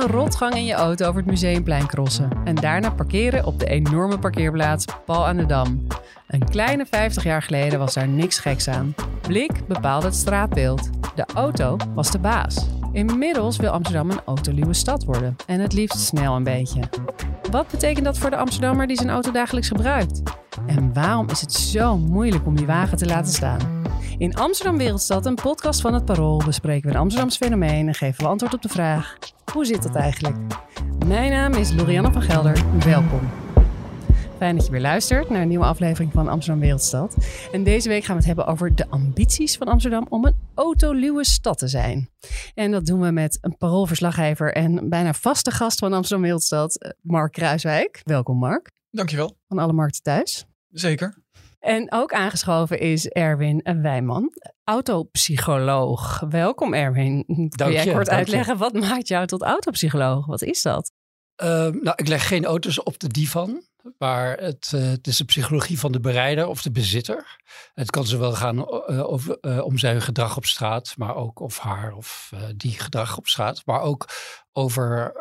Een rotgang in je auto over het museumplein crossen. En daarna parkeren op de enorme parkeerplaats Pal aan de Dam. Een kleine 50 jaar geleden was daar niks geks aan. Blik bepaalde het straatbeeld. De auto was de baas. Inmiddels wil Amsterdam een autoluwe stad worden. En het liefst snel een beetje. Wat betekent dat voor de Amsterdammer die zijn auto dagelijks gebruikt? En waarom is het zo moeilijk om die wagen te laten staan? In Amsterdam Wereldstad, een podcast van het Parool, bespreken we een Amsterdams fenomeen en geven we antwoord op de vraag: hoe zit dat eigenlijk? Mijn naam is Lorianne van Gelder. Welkom. Fijn dat je weer luistert naar een nieuwe aflevering van Amsterdam Wereldstad. En deze week gaan we het hebben over de ambities van Amsterdam om een autoluwe stad te zijn. En dat doen we met een paroolverslaggever en bijna vaste gast van Amsterdam Wereldstad, Mark Kruiswijk. Welkom Mark. Dankjewel. Van alle markten thuis. Zeker. En ook aangeschoven is Erwin Wijman, autopsycholoog. Welkom Erwin. Kun jij je, kort dank uitleggen, wat maakt jou tot autopsycholoog? Wat is dat? Uh, nou, ik leg geen auto's op de divan. Maar het, uh, het, is de psychologie van de berijder of de bezitter. Het kan zowel gaan uh, over, uh, om zijn gedrag op straat, maar ook of haar of die gedrag op straat. Maar ook over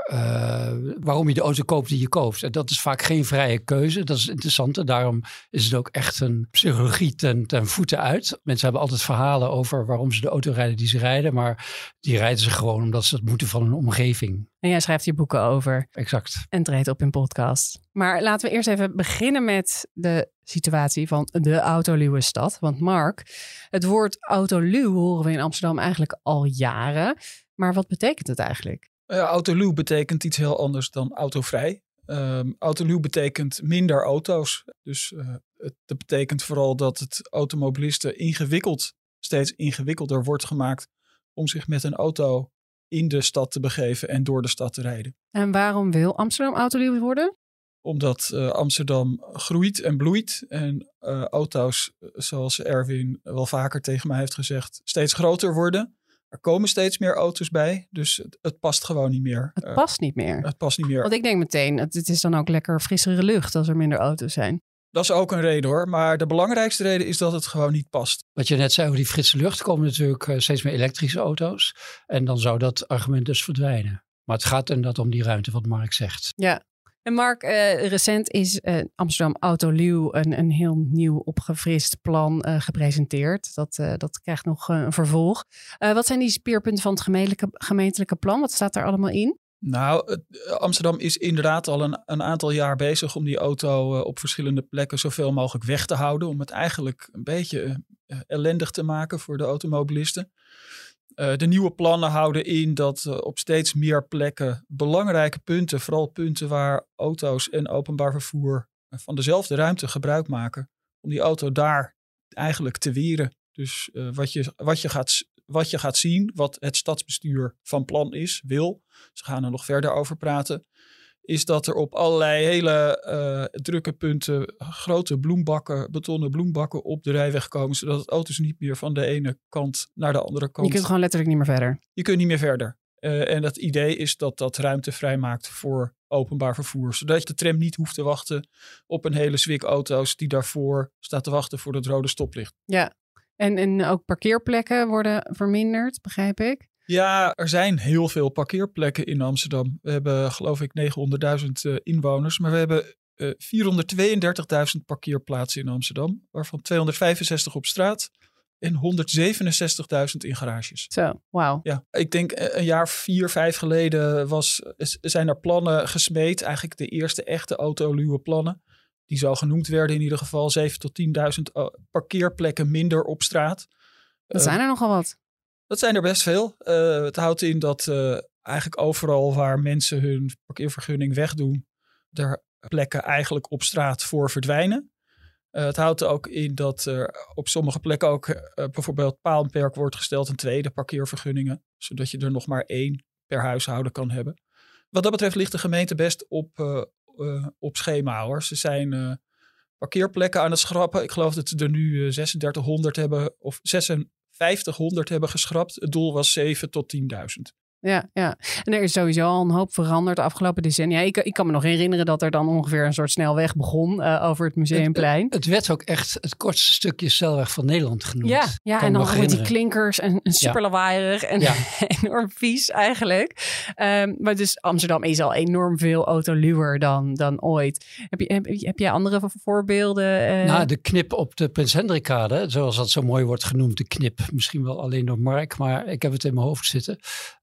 waarom je de auto koopt die je koopt. En dat is vaak geen vrije keuze. Dat is interessant. En daarom is het ook echt een psychologie ten, ten voeten uit. Mensen hebben altijd verhalen over waarom ze de auto rijden die ze rijden. Maar die rijden ze gewoon omdat ze het moeten van hun omgeving. En jij schrijft hier boeken over. Exact. En treedt op in podcast. Maar laten we eerst even beginnen met de situatie van de autoluwe stad. Want Mark, het woord autoluw horen we in Amsterdam eigenlijk al jaren. Maar wat betekent het eigenlijk? Uh, autoluw betekent iets heel anders dan autovrij. Um, autoluw betekent minder auto's. Dus uh, het, dat betekent vooral dat het automobilisten ingewikkeld, steeds ingewikkelder wordt gemaakt om zich met een auto in de stad te begeven en door de stad te rijden. En waarom wil Amsterdam autoluw worden? Omdat uh, Amsterdam groeit en bloeit en uh, auto's, zoals Erwin wel vaker tegen mij heeft gezegd, steeds groter worden. Er komen steeds meer auto's bij, dus het, het past gewoon niet meer. Het uh, past niet meer? Het past niet meer. Want ik denk meteen, het, het is dan ook lekker frissere lucht als er minder auto's zijn. Dat is ook een reden hoor. Maar de belangrijkste reden is dat het gewoon niet past. Wat je net zei over die frisse lucht, komen natuurlijk steeds meer elektrische auto's. En dan zou dat argument dus verdwijnen. Maar het gaat inderdaad om die ruimte, wat Mark zegt. Ja. Mark, uh, recent is uh, Amsterdam Autoluw een, een heel nieuw opgefrist plan gepresenteerd. Dat, dat krijgt nog een vervolg. wat zijn die speerpunten van het gemeentelijke, gemeentelijke plan? Wat staat er allemaal in? Nou, Amsterdam is inderdaad al een, een, aantal jaar bezig om die auto op verschillende plekken zoveel mogelijk weg te houden. Om het eigenlijk een beetje ellendig te maken voor de automobilisten. Uh, de nieuwe plannen houden in dat op steeds meer plekken belangrijke punten, vooral punten waar auto's en openbaar vervoer van dezelfde ruimte gebruik maken, om die auto daar eigenlijk te weren. Dus wat, je, wat, je gaat, wat je gaat zien, wat het stadsbestuur van plan is, wil, ze gaan er nog verder over praten, is dat er op allerlei hele uh, drukke punten grote bloembakken, betonnen bloembakken op de rijweg komen, zodat het auto's niet meer van de ene kant naar de andere kant. Je kunt gewoon letterlijk niet meer verder. Je kunt niet meer verder. Uh, en het idee is dat dat ruimte vrijmaakt voor openbaar vervoer. Zodat je de tram niet hoeft te wachten op een hele zwik auto's die daarvoor staat te wachten voor het rode stoplicht. Ja, en, en ook parkeerplekken worden verminderd, begrijp ik. Ja, er zijn heel veel parkeerplekken in Amsterdam. We hebben geloof ik 900.000 uh, inwoners, maar we hebben uh, 432.000 parkeerplaatsen in Amsterdam, waarvan 265 op straat en 167.000 in garages. Zo, wauw. Ja, ik denk een jaar vier, vijf geleden was, zijn er plannen gesmeed, eigenlijk de eerste echte autoluwe plannen die zo genoemd werden in ieder geval, 7.000 tot 10.000 parkeerplekken minder op straat. Dat zijn er nogal wat. Dat zijn er best veel. Uh, het houdt in dat uh, eigenlijk overal waar mensen hun parkeervergunning wegdoen, er plekken eigenlijk op straat voor verdwijnen. het houdt ook in dat er op sommige plekken ook bijvoorbeeld paalperk wordt gesteld, een tweede parkeervergunningen, zodat je er nog maar één per huishouden kan hebben. Wat dat betreft ligt de gemeente best op, op schema hoor. Ze zijn parkeerplekken aan het schrappen. Ik geloof dat ze er nu 3600 hebben of 5600 hebben geschrapt. Het doel was 7 tot 10.000. Ja, ja, en er is sowieso al een hoop veranderd de afgelopen decennia. Ik, ik kan me nog herinneren dat er dan ongeveer een soort snelweg begon uh, over het Museumplein. Het, het, werd ook echt het kortste stukje snelweg van Nederland genoemd. Ja, ja en dan met die klinkers en, en super lawaaierig en ja. enorm vies eigenlijk. Um, maar dus Amsterdam is al enorm veel autoluwer dan, dan ooit. Heb, je, heb, heb jij andere voorbeelden? Uh... Nou, de knip op de Prins Hendrikade, zoals dat zo mooi wordt genoemd, de knip. Misschien wel alleen door Mark, maar ik heb het in mijn hoofd zitten.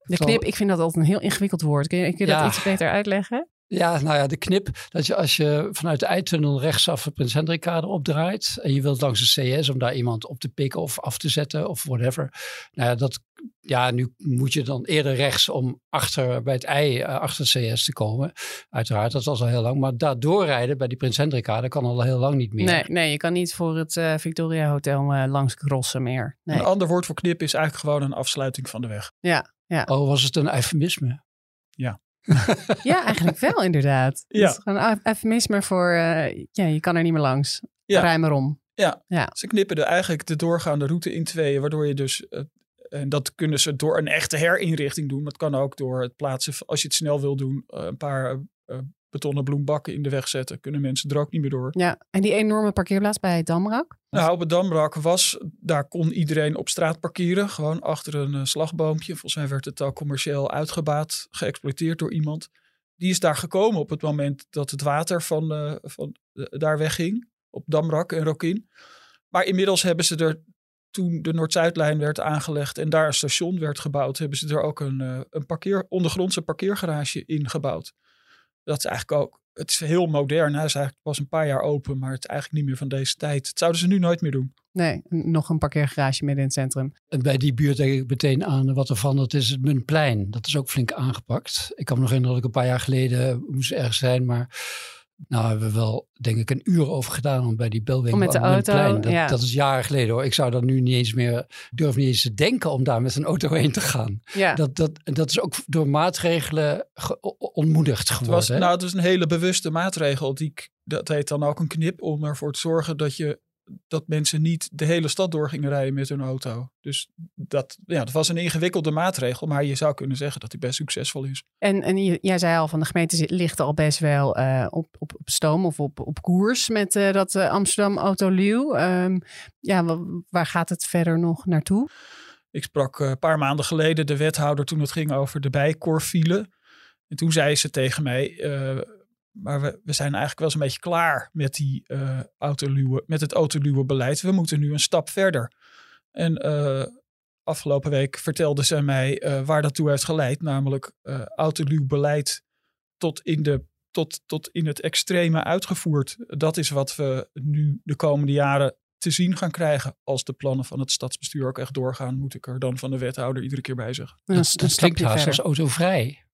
De knip, ik vind dat altijd een heel ingewikkeld woord. Kun je, kun je dat iets beter uitleggen? Ja, nou ja, de knip. Dat je als je vanuit de eitunnel rechtsaf de Prins Hendrikkade opdraait. En je wilt langs de CS om daar iemand op te pikken of af te zetten of whatever. Nou ja, dat, ja, nu moet je dan eerder rechts om achter bij het ei, uh, achter CS te komen. Uiteraard, dat was al heel lang. Maar daar doorrijden bij die Prins Hendrikkade kan al heel lang niet meer. Nee, nee je kan niet voor het uh, Victoria Hotel uh, langs crossen meer. Nee. Een ander woord voor knip is eigenlijk gewoon een afsluiting van de weg. Ja, ja. Oh, was het een eufemisme? Ja. ja, eigenlijk wel inderdaad. Ja. Het is gewoon een eufemisme voor, uh, ja, je kan er niet meer langs. Ja. Ruim erom. Ja. ja, ze knippen er eigenlijk de doorgaande route in tweeën, waardoor je dus, uh, en dat kunnen ze door een echte herinrichting doen. Maar het kan ook door het plaatsen, als je het snel wil doen, uh, een paar betonnen bloembakken in de weg zetten. Kunnen mensen er ook niet meer door. Ja, en die enorme parkeerplaats bij Damrak? Nou, op het Damrak was, daar kon iedereen op straat parkeren. Gewoon achter een uh, slagboompje. Volgens mij werd het al commercieel uitgebaat, geëxploiteerd door iemand. Die is daar gekomen op het moment dat het water van, uh, van daar wegging. Op Damrak en Rokin. Maar inmiddels hebben ze er, toen de Noord-Zuidlijn werd aangelegd en daar een station werd gebouwd, hebben ze er ook een, een parkeer, ondergrondse parkeergarage in gebouwd. Dat is eigenlijk ook, het is heel modern. Hij is eigenlijk pas een paar jaar open, maar het is eigenlijk niet meer van deze tijd. Het zouden ze nu nooit meer doen. Nee, nog een parkeergarage midden in het centrum. En bij die buurt denk ik meteen aan wat er van, dat is het Muntplein. Dat is ook flink aangepakt. Ik kan me nog herinneren dat ik een paar jaar geleden moest ergens zijn, maar nou, hebben we wel, denk ik, een uur over gedaan om bij die belwinkel met de auto. Dat, ja. dat is jaren geleden hoor. Ik zou dan nu niet eens meer, durf niet eens te denken om daar met een auto heen te gaan. Ja. Dat, dat, dat is ook door maatregelen ontmoedigd geworden. Het was, nou, het is een hele bewuste maatregel. Die, dat heet dan ook een knip om ervoor te zorgen dat je dat mensen niet de hele stad door gingen rijden met hun auto. Dus dat, ja, dat was een ingewikkelde maatregel, maar je zou kunnen zeggen dat die best succesvol is. En, en jij zei al van de gemeente ligt al best wel uh, op, op, op stoom of op, op koers met uh, dat uh, Amsterdam Autoluw. Um, ja, waar gaat het verder nog naartoe? Ik sprak een paar maanden geleden de wethouder toen het ging over de bijkorfile. En toen zei ze tegen mij, maar we, we zijn eigenlijk wel eens een beetje klaar met, die, uh, autoluwe, met het autoluwe beleid. We moeten nu een stap verder. En uh, afgelopen week vertelde ze mij uh, waar dat toe heeft geleid. Namelijk uh, autoluw beleid tot in, de, tot, tot in het extreme uitgevoerd. Dat is wat we nu de komende jaren te zien gaan krijgen. Als de plannen van het stadsbestuur ook echt doorgaan, moet ik er dan van de wethouder iedere keer bij zeggen. Dat, dat klinkt haast als autovrij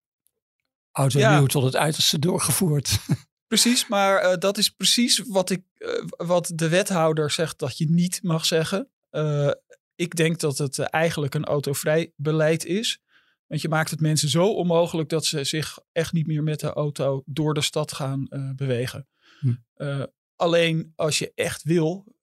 auto ja. tot het uiterste doorgevoerd. Precies, maar uh, dat is precies wat, ik, uh, wat de wethouder zegt dat je niet mag zeggen. Uh, ik denk dat het eigenlijk een autovrij beleid is. Want je maakt het mensen zo onmogelijk dat ze zich echt niet meer met de auto door de stad gaan bewegen. Hm. alleen als je echt wil,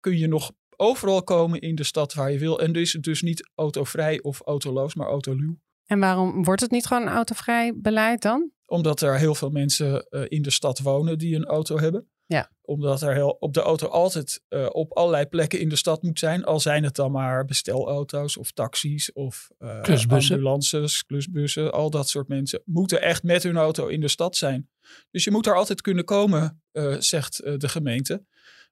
kun je nog overal komen in de stad waar je wil. En dus, dus niet autovrij of autoloos, maar autoluw. En waarom wordt het niet gewoon een autovrij beleid dan? Omdat er heel veel mensen uh, in de stad wonen die een auto hebben. Ja. Omdat er heel, op de auto altijd uh, op allerlei plekken in de stad moet zijn. Al zijn het dan maar bestelauto's of taxis of uh, klusbussen. ambulances, klusbussen. Al dat soort mensen moeten echt met hun auto in de stad zijn. Dus je moet er altijd kunnen komen, zegt de gemeente.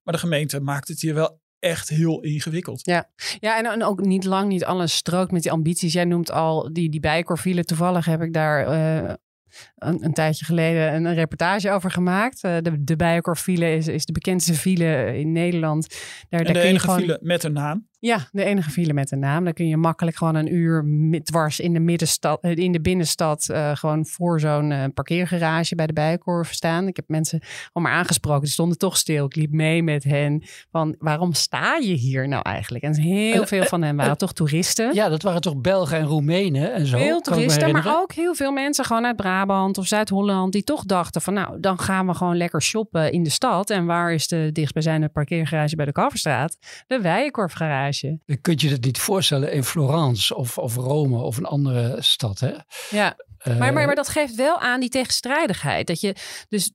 Maar de gemeente maakt het hier wel echt heel ingewikkeld. Ja, ja en, en ook niet lang niet alles strookt met die ambities. Jij noemt al die, die bijkorfile. Toevallig heb ik daar uh, een, een, tijdje geleden een, een, reportage over gemaakt. Uh, de de is, is de bekendste file in Nederland. Daar, en daar de enige gewoon... file met een naam. Ja, de enige file met een naam. Dan kun je makkelijk gewoon een uur dwars in de, middenstad, eh, in de binnenstad... eh, gewoon voor zo'n eh, parkeergarage bij de Bijenkorf staan. Ik heb mensen al maar aangesproken. Die stonden toch stil. Ik liep mee met hen. Van, waarom sta je hier nou eigenlijk? En heel veel van hen waren toch toeristen. Ja, dat waren toch Belgen en Roemenen en zo. Veel toeristen, maar ook heel veel mensen gewoon uit Brabant of Zuid-Holland die toch dachten van nou, dan gaan we gewoon lekker shoppen in de stad. En waar is de dichtstbijzijnde parkeergarage bij de Kalverstraat? De Je kunt je het niet voorstellen in Florence of, of Rome of een andere stad. Hè? Ja, Eh, maar, maar, maar dat geeft wel aan die tegenstrijdigheid. Dat je dus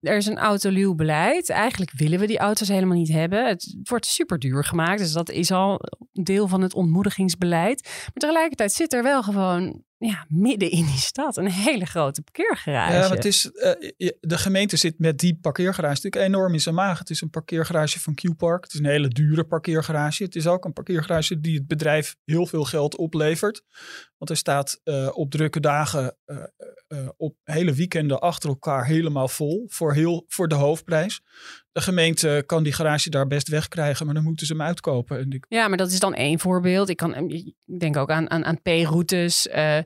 er is een autoluw beleid. Eigenlijk willen we die auto's helemaal niet hebben. Het wordt super duur gemaakt. Dus dat is al deel van het ontmoedigingsbeleid. Maar tegelijkertijd zit er wel gewoon ja, midden in die stad een hele grote parkeergarage. Ja, het is, eh, de gemeente zit met die parkeergarage natuurlijk enorm in zijn maag. Het is een parkeergarage van Q-Park. Het is een hele dure parkeergarage. Het is ook een parkeergarage die het bedrijf heel veel geld oplevert. Want hij staat eh, op drukke dagen, eh, op hele weekenden achter elkaar helemaal vol. Voor, heel, voor de hoofdprijs. De gemeente kan die garage daar best wegkrijgen, maar dan moeten ze hem uitkopen. En Ja, maar dat is dan één voorbeeld. Ik, kan, ik denk ook aan, aan, aan P-routes, eh, eh,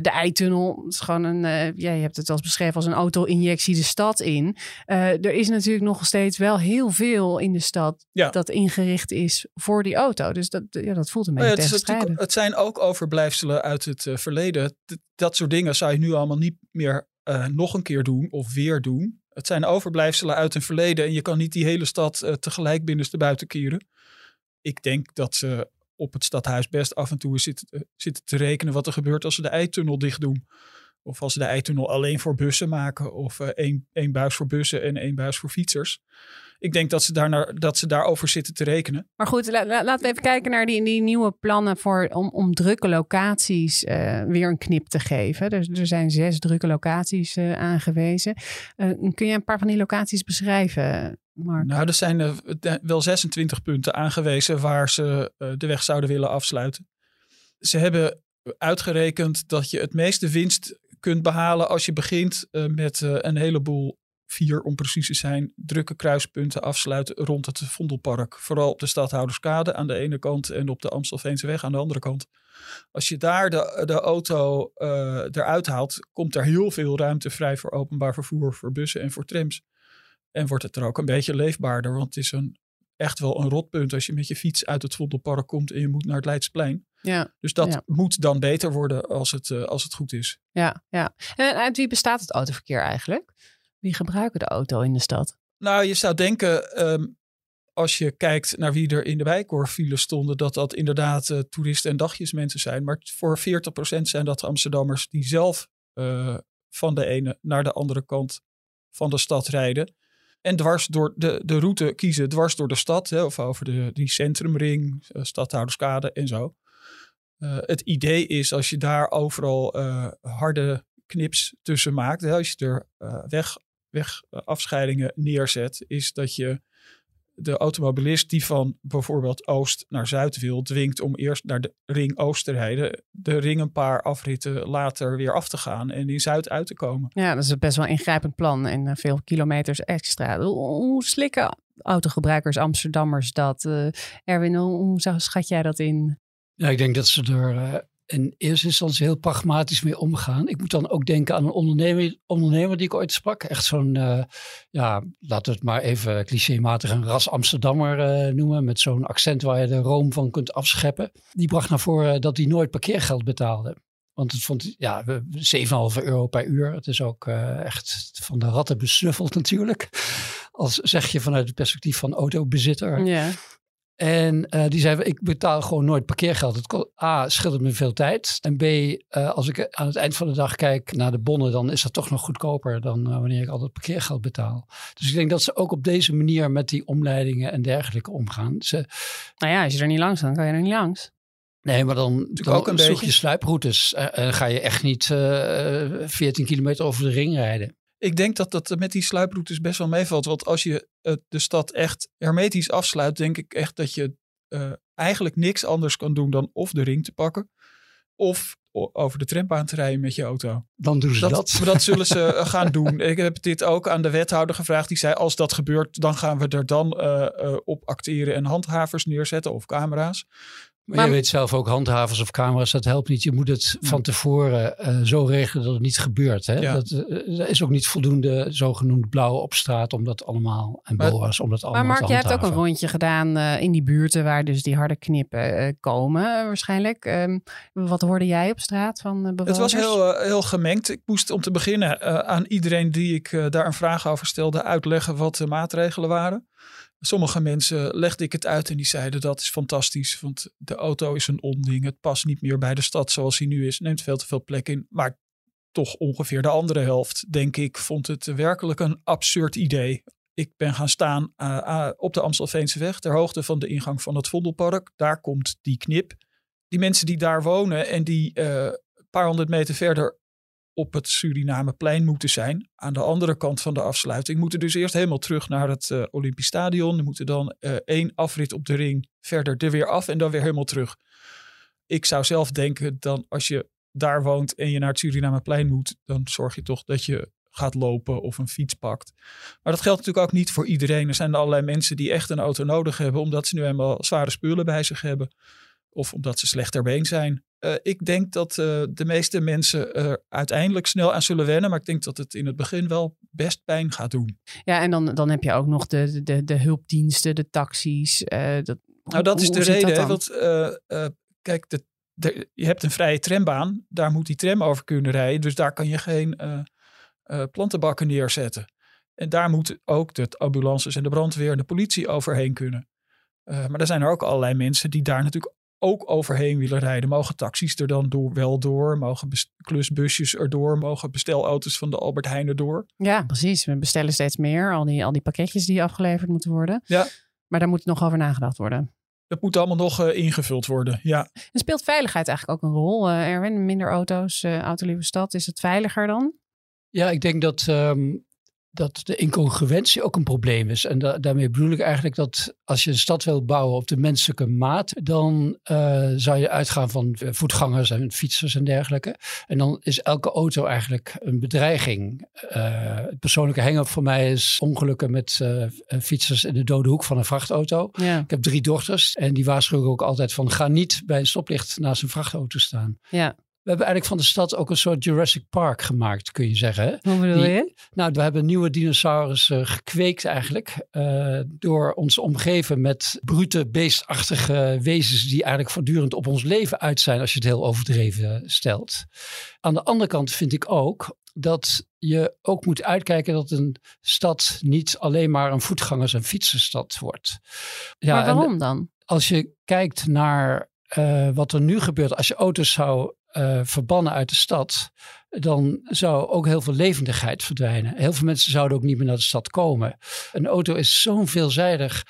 de eitunnel. Het is gewoon een, eh, ja, je hebt het wel eens beschreven als een auto-injectie de stad in. Eh, er is natuurlijk nog steeds wel heel veel in de stad Ja. dat ingericht is voor die auto. Dus dat, ja, dat voelt een Nou beetje ja, het, het zijn ook overblijfselen uit het eh, verleden. Dat soort dingen zou je nu allemaal niet meer eh, nog een keer doen of weer doen. Het zijn overblijfselen uit een verleden en je kan niet die hele stad eh, tegelijk binnenstebuiten keren. Ik denk dat ze op het stadhuis best af en toe zitten, eh, zitten te rekenen wat er gebeurt als ze de eitunnel dicht doen. Of als ze de eitunnel alleen voor bussen maken. Of eh, één, één buis voor bussen en één buis voor fietsers. Ik denk dat ze, daar naar, dat ze daarover zitten te rekenen. Maar goed, la- la- laten we even kijken naar die, die nieuwe plannen voor, om, om drukke locaties eh, weer een knip te geven. Dus er zijn zes drukke locaties eh, aangewezen. Kun je een paar van die locaties beschrijven, Mark? Nou, er zijn wel 26 punten aangewezen waar ze de weg zouden willen afsluiten. Ze hebben uitgerekend dat je het meeste winst kunt behalen als je begint eh, met eh, een heleboel, vier om precies te zijn, drukke kruispunten afsluiten rond het Vondelpark. Vooral op de Stadhouderskade aan de ene kant en op de Amstelveenseweg aan de andere kant. Als je daar de, de auto eh, eruit haalt, komt er heel veel ruimte vrij voor openbaar vervoer, voor bussen en voor trams. En wordt het er ook een beetje leefbaarder. Want het is een, echt wel een rotpunt als je met je fiets uit het Vondelpark komt en je moet naar het Leidsplein. Ja, Dus dat Ja. moet dan beter worden als het, eh, als het goed is. ja, ja. En uit wie bestaat het autoverkeer eigenlijk? Wie gebruiken de auto in de stad? Nou, je zou denken, ehm, als je kijkt naar wie er in de wijkorfiles stonden, dat dat inderdaad eh, toeristen en dagjesmensen zijn. Maar voor 40% zijn dat Amsterdammers die zelf eh, van de ene naar de andere kant van de stad rijden. En dwars door de, de route kiezen, dwars door de stad, hè, of over de, die centrumring, stadhouderskade en zo. Eh, het idee is als je daar overal eh, harde knips tussen maakt, als je er eh, weg wegafscheidingen neerzet, is dat je de automobilist die van bijvoorbeeld oost naar zuid wil, dwingt om eerst naar de ring oost de ring een paar afritten later weer af te gaan en in zuid uit te komen. Ja, dat is best wel een ingrijpend plan en veel kilometers extra. Hoe, slikken autogebruikers, Amsterdammers dat? Erwin, hoe, schat jij dat in? Ja, ik denk dat ze er eh, in eerste instantie heel pragmatisch mee omgaan. Ik moet dan ook denken aan een ondernemer, ondernemer die ik ooit sprak. Echt zo'n, eh, ja, laten we het maar even clichématig een ras Amsterdammer eh, noemen. Met zo'n accent waar je de room van kunt afscheppen. Die bracht naar voren dat hij nooit parkeergeld betaalde. Want het vond, ja, we- 7,5 euro per uur. Het is ook echt van de ratten besnuffeld natuurlijk. Als zeg je vanuit het perspectief van autobezitter. Ja. En eh, die zei, ik betaal gewoon nooit parkeergeld. Het A, scheelt het me veel tijd. En B, eh, als ik aan het eind van de dag kijk naar de bonnen, dan is dat toch nog goedkoper dan eh, wanneer ik altijd parkeergeld betaal. Dus ik denk dat ze ook op deze manier met die omleidingen en dergelijke omgaan. Ze, Nou ja, als je er niet langs kan, kan je er niet langs. nee, maar dan, dan ook een zoek beetje. je sluiproutes. En ga je echt niet eh 14 kilometer over de ring rijden. Ik denk dat dat met die sluiproutes best wel meevalt. Want als je eh, de stad echt hermetisch afsluit, denk ik echt dat je eh, eigenlijk niks anders kan doen dan of de ring te pakken. Of over de trambaan te rijden met je auto. Dan doen ze dat. Dat, dat zullen ze eh, gaan doen. Ik heb dit ook aan de wethouder gevraagd. Die zei, als dat gebeurt, dan gaan we er dan op acteren en handhavers neerzetten of camera's. Maar, Maar- je weet zelf ook, handhavers of camera's, dat helpt niet. Je moet het van tevoren eh, zo regelen dat het niet gebeurt. Hè? Ja. Dat, eh, er is ook niet voldoende zogenoemd blauw op straat om dat allemaal, en Maar- BOA's om dat allemaal Maar Mark, jij hebt ook een rondje gedaan eh, in die buurten waar dus die harde knippen komen waarschijnlijk. Ehm, wat hoorde jij op straat van eh, Het bewoners? was heel, heel gemengd. Ik moest om te beginnen eh, aan iedereen die ik eh, daar een vraag over stelde uitleggen wat de maatregelen waren. Sommige mensen legde ik het uit en die zeiden dat is fantastisch, want de auto is een onding. Het past niet meer bij de stad zoals hij nu is, neemt veel te veel plek in. Maar toch ongeveer de andere helft, denk ik, vond het werkelijk een absurd idee. Ik ben gaan staan eh, ah, op de Amstelveense weg, ter hoogte van de ingang van het Vondelpark. Daar komt die knip. Die mensen die daar wonen en die eh, een paar honderd meter verder op het Surinameplein moeten zijn. Aan de andere kant van de afsluiting. Moeten dus eerst helemaal terug naar het eh, Olympisch Stadion. Die moeten dan eh, één afrit op de ring verder er weer af en dan weer helemaal terug. Ik zou zelf denken dan als je daar woont en je naar het Surinameplein moet. Dan zorg je toch dat je gaat lopen of een fiets pakt. Maar dat geldt natuurlijk ook niet voor iedereen. Er zijn allerlei mensen die echt een auto nodig hebben. Omdat ze nu eenmaal zware spullen bij zich hebben. Of omdat ze slecht ter been zijn. Eh, ik denk dat eh, de meeste mensen er uiteindelijk snel aan zullen wennen. Maar ik denk dat het in het begin wel best pijn gaat doen. Ja, en dan, dan heb je ook nog de, de, de hulpdiensten, de taxis. eh, dat, Nou, dat hoe- is de reden. dat want kijk, de, de- je hebt een vrije trambaan. Daar moet die tram over kunnen rijden. Dus daar kan je geen plantenbakken neerzetten. En daar moeten ook de ambulances en de brandweer en de politie overheen kunnen. Maar er zijn er ook allerlei mensen die daar natuurlijk ook overheen willen rijden. Mogen taxis er dan door, wel door? Mogen klusbusjes erdoor? Mogen bestelauto's van de Albert Heijn erdoor? Ja, precies. We bestellen steeds meer. Al die, al die pakketjes die afgeleverd moeten worden. Ja. Maar daar moet nog over nagedacht worden. Dat moet allemaal nog eh, ingevuld worden. Ja. En speelt veiligheid eigenlijk ook een rol? eh, Erwin, minder auto's, eh autolieve stad. Is het veiliger dan? Ja, ik denk dat, ehm, dat de incongruentie ook een probleem is. En da- daarmee bedoel ik eigenlijk dat als je een stad wil bouwen op de menselijke maat, dan eh, zou je uitgaan van eh, voetgangers en fietsers en dergelijke. En dan is elke auto eigenlijk een bedreiging. Eh, het persoonlijke hang-up voor mij is ongelukken met fietsers in de dode hoek van een vrachtauto. Ja. Ik heb drie dochters en die waarschuwen ook altijd van ga niet bij een stoplicht naast een vrachtauto staan. ja. We hebben eigenlijk van de stad ook een soort Jurassic Park gemaakt, kun je zeggen. Hoe bedoel Die- je? Nou, we hebben nieuwe dinosaurussen gekweekt eigenlijk. eh, door ons omgeven met brute, beestachtige wezens die eigenlijk voortdurend op ons leven uit zijn als je het heel overdreven stelt. Aan de andere kant vind ik ook dat je ook moet uitkijken dat een stad niet alleen maar een voetgangers- en fietsenstad wordt. Ja, maar waarom dan? als je kijkt naar eh, wat er nu gebeurt, als je auto's zou eh, verbannen uit de stad, dan zou ook heel veel levendigheid verdwijnen. Heel veel mensen zouden ook niet meer naar de stad komen. Een auto is zo'n veelzijdig,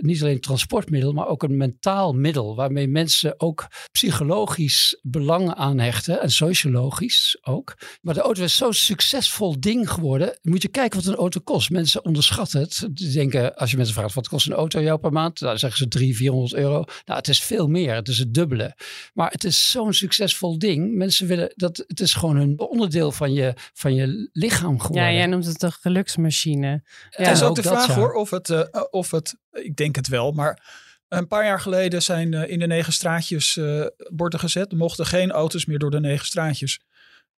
niet alleen transportmiddel, maar ook een mentaal middel, waarmee mensen ook psychologisch belang aan hechten en sociologisch ook. Maar de auto is zo'n succesvol ding geworden. Moet je kijken wat een auto kost. Mensen onderschatten het. Die denken, als je mensen vraagt, wat kost een auto jou per maand? Dan zeggen ze 300, 400 euro. Nou, het is veel meer. Het is het dubbele. Maar het is zo'n succesvol ding. Mensen willen dat. Het is gewoon een onderdeel van je, van je lichaam geworden. Ja, jij noemt het een geluksmachine. Ja, het is ook, ook de dat, vraag ja. hoor of het, eh, of het, ik denk het wel, maar een paar jaar geleden zijn eh, in de negen straatjes eh, borden gezet. Er mochten geen auto's meer door de negen straatjes.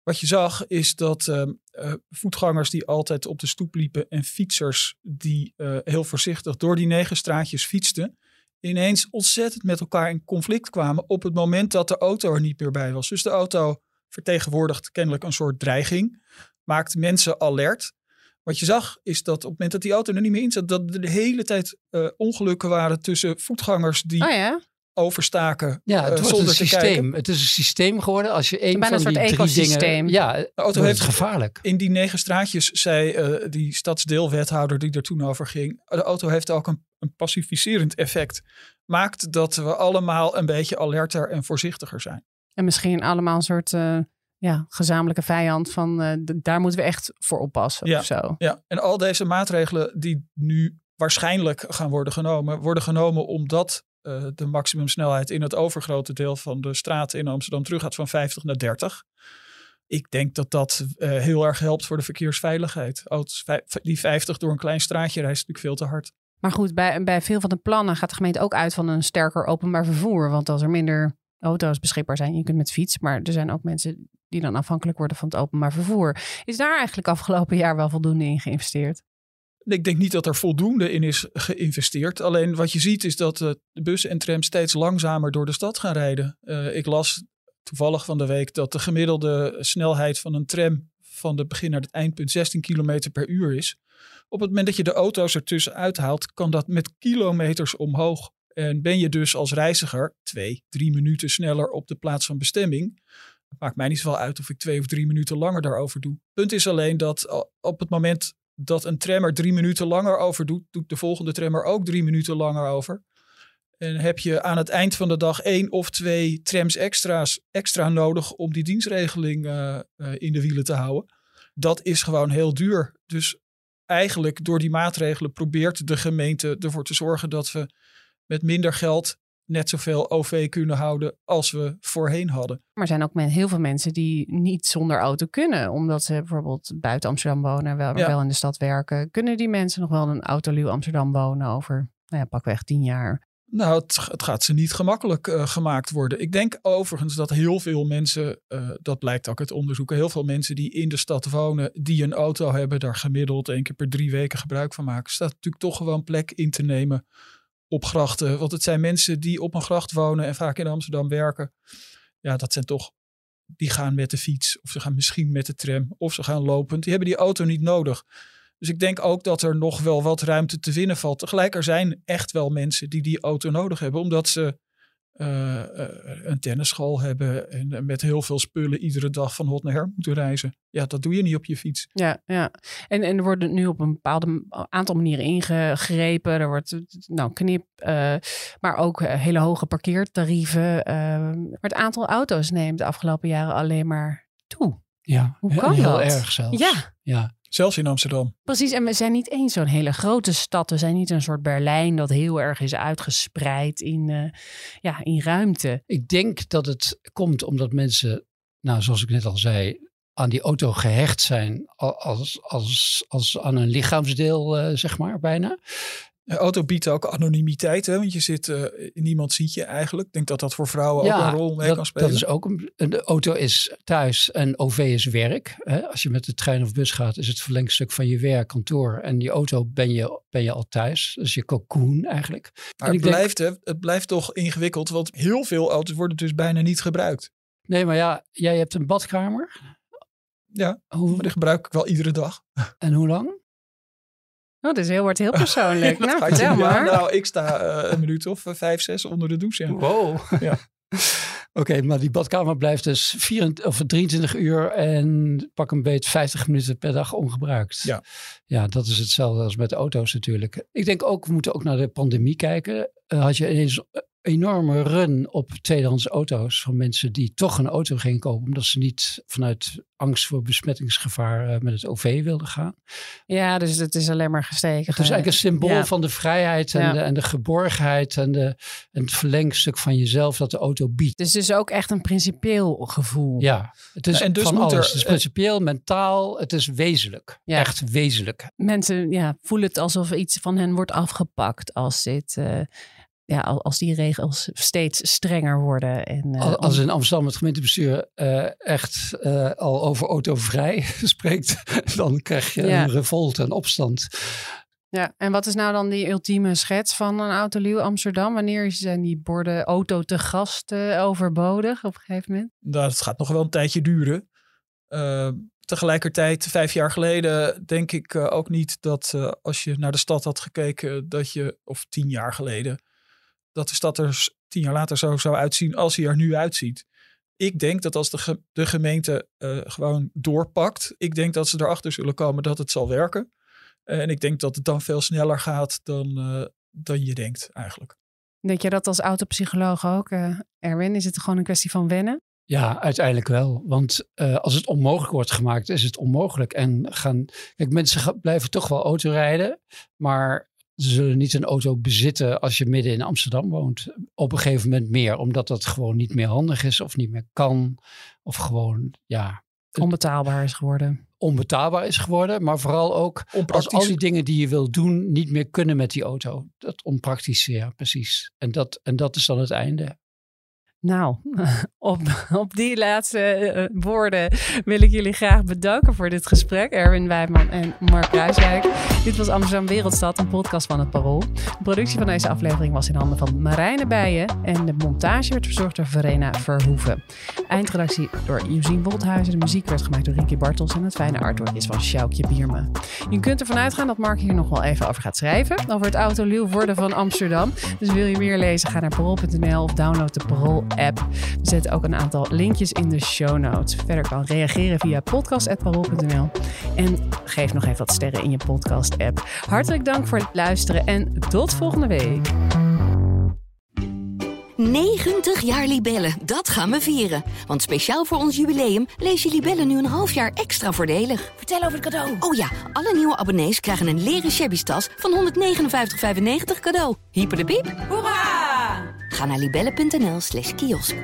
Wat je zag is dat eh, voetgangers die altijd op de stoep liepen en fietsers die heel voorzichtig door die negen straatjes fietsten, ineens ontzettend met elkaar in conflict kwamen op het moment dat de auto er niet meer bij was. Dus de auto vertegenwoordigt kennelijk een soort dreiging, maakt mensen alert. Wat je zag is dat op het moment dat die auto er niet meer in zat, dat er de hele tijd eh, ongelukken waren tussen voetgangers die Oh ja? overstaken Ja, het wordt zonder systeem. kijken. Het is een systeem geworden. Als je een Bijna van een die soort drie ecosysteem. dingen... Ja, de auto heeft- gevaarlijk. In die negen straatjes zei eh, die stadsdeelwethouder die er toen over ging, de auto heeft ook een, een pacificerend effect. Maakt dat we allemaal een beetje alerter en voorzichtiger zijn. En misschien allemaal een soort eh, ja, gezamenlijke vijand van eh, daar moeten we echt voor oppassen Ja. of zo. Ja, en al deze maatregelen die nu waarschijnlijk gaan worden genomen, worden genomen omdat uh, de maximumsnelheid in het overgrote deel van de straten in Amsterdam teruggaat van 50 naar 30. Ik denk dat dat uh, heel erg helpt voor de verkeersveiligheid. Auto's die 50 door een klein straatje rijden natuurlijk veel te hard. Maar goed, bij, bij veel van de plannen gaat de gemeente ook uit van een sterker openbaar vervoer. Want als er minder auto's beschikbaar zijn, je kunt met fiets, maar er zijn ook mensen die dan afhankelijk worden van het openbaar vervoer. Is daar eigenlijk afgelopen jaar wel voldoende in geïnvesteerd? Ik denk niet dat er voldoende in is geïnvesteerd. Alleen wat je ziet is dat de bussen en trams steeds langzamer door de stad gaan rijden. Uh, ik las toevallig van de week dat de gemiddelde snelheid van een tram van het begin naar het eindpunt 16 km per uur is. Op het moment dat je de auto's ertussen uithaalt, kan dat met kilometers omhoog. En ben je dus als reiziger twee, drie minuten sneller op de plaats van bestemming. Maakt mij niet zoveel uit of ik twee of drie minuten langer daarover doe. Punt is alleen dat op het moment dat een trammer drie minuten langer over doet, doet de volgende trammer ook drie minuten langer over. En heb je aan het eind van de dag één of twee trams extra's extra nodig om die dienstregeling uh, uh, in de wielen te houden. Dat is gewoon heel duur. Dus eigenlijk door die maatregelen probeert de gemeente ervoor te zorgen dat we met minder geld net zoveel OV kunnen houden als we voorheen hadden. Maar er zijn ook heel veel mensen die niet zonder auto kunnen, omdat ze bijvoorbeeld buiten Amsterdam wonen, wel, wel in de stad werken. Kunnen die mensen nog wel een autoluw Amsterdam wonen over, nou ja, pakweg tien jaar? Nou, het, het, gaat ze niet gemakkelijk uh, gemaakt worden. Ik denk overigens dat heel veel mensen, uh, dat blijkt ook uit onderzoeken, heel veel mensen die in de stad wonen, die een auto hebben, daar gemiddeld één keer per drie weken gebruik van maken. Staat natuurlijk toch gewoon plek in te nemen op grachten. Want het zijn mensen die op een gracht wonen en vaak in Amsterdam werken. Ja, dat zijn toch, die gaan met de fiets of ze gaan misschien met de tram of ze gaan lopend. Die hebben die auto niet nodig. Dus ik denk ook dat er nog wel wat ruimte te winnen valt. Tegelijk, er zijn echt wel mensen die die auto nodig hebben, omdat ze uh, een tennisschool hebben en met heel veel spullen iedere dag van hot naar her moeten reizen. Ja, dat doe je niet op je fiets. Ja, ja. En, en er wordt nu op een bepaalde aantal manieren ingegrepen. Er wordt nou, knip, uh, maar ook hele hoge parkeertarieven. maar het aantal auto's neemt de afgelopen jaren alleen maar toe. Ja, hoe kan heel dat? erg zelfs. Ja. ja. Zelfs in Amsterdam. Precies, en we zijn niet eens zo'n hele grote stad. We zijn niet een soort Berlijn dat heel erg is uitgespreid in, uh, ja, in ruimte. Ik denk dat het komt omdat mensen, nou, zoals ik net al zei, aan die auto gehecht zijn als, als, als aan een lichaamsdeel, uh, zeg maar, bijna. Auto biedt ook anonimiteit, hè? want je zit, uh, niemand ziet je eigenlijk. Ik denk dat dat voor vrouwen ja, ook een rol mee dat, kan spelen. Dat is ook een, de auto is thuis en OV is werk. Hè? Als je met de trein of bus gaat, is het verlengstuk van je werk, kantoor. En die auto ben je, ben je al thuis. Dus je cocoon eigenlijk. Maar het, blijft, hè, het blijft toch ingewikkeld, want heel veel auto's worden dus bijna niet gebruikt. Nee, maar ja, jij hebt een badkamer. Ja, hoe, maar die gebruik ik wel iedere dag. En hoe lang? Oh, dus heel, wordt heel persoonlijk. nou, vertel maar. nou, ik sta uh, een minuut of uh, vijf, zes onder de douche. Ja. Wow. Ja. Oké, okay, maar die badkamer blijft dus 24, of 23 uur en pak een beet 50 minuten per dag ongebruikt. Ja. ja, dat is hetzelfde als met auto's natuurlijk. Ik denk ook, we moeten ook naar de pandemie kijken. Uh, had je ineens enorme run op tweedehands auto's van mensen die toch een auto gingen kopen omdat ze niet vanuit angst voor besmettingsgevaar uh, met het OV wilden gaan. Ja, dus het is alleen maar gestegen. Het is eigenlijk een symbool ja. van de vrijheid en, ja. de, en de geborgenheid en, de, en het verlengstuk van jezelf dat de auto biedt. Dus het is ook echt een principieel gevoel. Ja, het is en dus van moet alles. er- het is principieel, mentaal, het is wezenlijk. Ja. Echt wezenlijk. Mensen ja, voelen het alsof iets van hen wordt afgepakt als dit. eh, ja, al- als die regels steeds strenger worden. En, eh, Al- Als in Amsterdam het gemeentebestuur eh, echt eh, al over autovrij spreekt, dan krijg je Ja. een revolt en opstand. Ja, en wat is nou dan die ultieme schets van een autoluw Amsterdam? Wanneer zijn die borden auto te gast overbodig op een gegeven moment? Nou, dat gaat nog wel een tijdje duren. Tegelijkertijd, vijf jaar geleden, denk ik ook niet dat eh, als je naar de stad had gekeken, dat je, of tien jaar geleden, dat de stad er tien jaar later zo zou uitzien als hij er nu uitziet. Ik denk dat als de, ge- de gemeente eh, gewoon doorpakt, ik denk dat ze erachter zullen komen dat het zal werken. En ik denk dat het dan veel sneller gaat dan, eh, dan je denkt eigenlijk. Denk je dat als autopsycholoog ook, eh, Erwin? Is het gewoon een kwestie van wennen? Ja, uiteindelijk wel. Want eh, als het onmogelijk wordt gemaakt, is het onmogelijk. En gaan, kijk, mensen blijven toch wel autorijden. Maar Ze zullen niet een auto bezitten als je midden in Amsterdam woont. Op een gegeven moment meer, omdat dat gewoon niet meer handig is of niet meer kan. Of gewoon, ja, Onbetaalbaar is geworden. onbetaalbaar is geworden. Maar vooral ook als Onpraktisch. al die dingen die je wil doen niet meer kunnen met die auto. Dat onpraktische, ja, precies. En dat, en dat is dan het einde. Nou, op, die laatste eh, woorden wil ik jullie graag bedanken voor dit gesprek. Erwin Wijman en Mark Kruiswijk. Dit was Amsterdam Wereldstad, een podcast van het Parool. De productie van deze aflevering was in handen van Marijne Bijen. En de montage werd verzorgd door Verena Verhoeven. Eindredactie door Eugene Wolthuizen. De muziek werd gemaakt door Ricky Bartels. En het fijne artwork is van Sjoukje Bierma. Je kunt ervan uitgaan dat Mark hier nog wel even over gaat schrijven. Over het autoluw worden van Amsterdam. Dus wil je meer lezen, ga naar parool.nl of download de Parool app. We zetten ook een aantal linkjes in de show notes. Verder kan reageren via podcast.parool.nl. En geef nog even wat sterren in je podcast app. Hartelijk dank voor het luisteren en tot volgende week. 90 jaar Libellen, dat gaan we vieren. Want speciaal voor ons jubileum lees je Libellen nu een half jaar extra voordelig. Vertel over het cadeau. Oh ja, alle nieuwe abonnees krijgen een leren shabby tas van 159,95 cadeau. Hyper de piep. Hoera! Ga naar libellen.nl slash kiosk.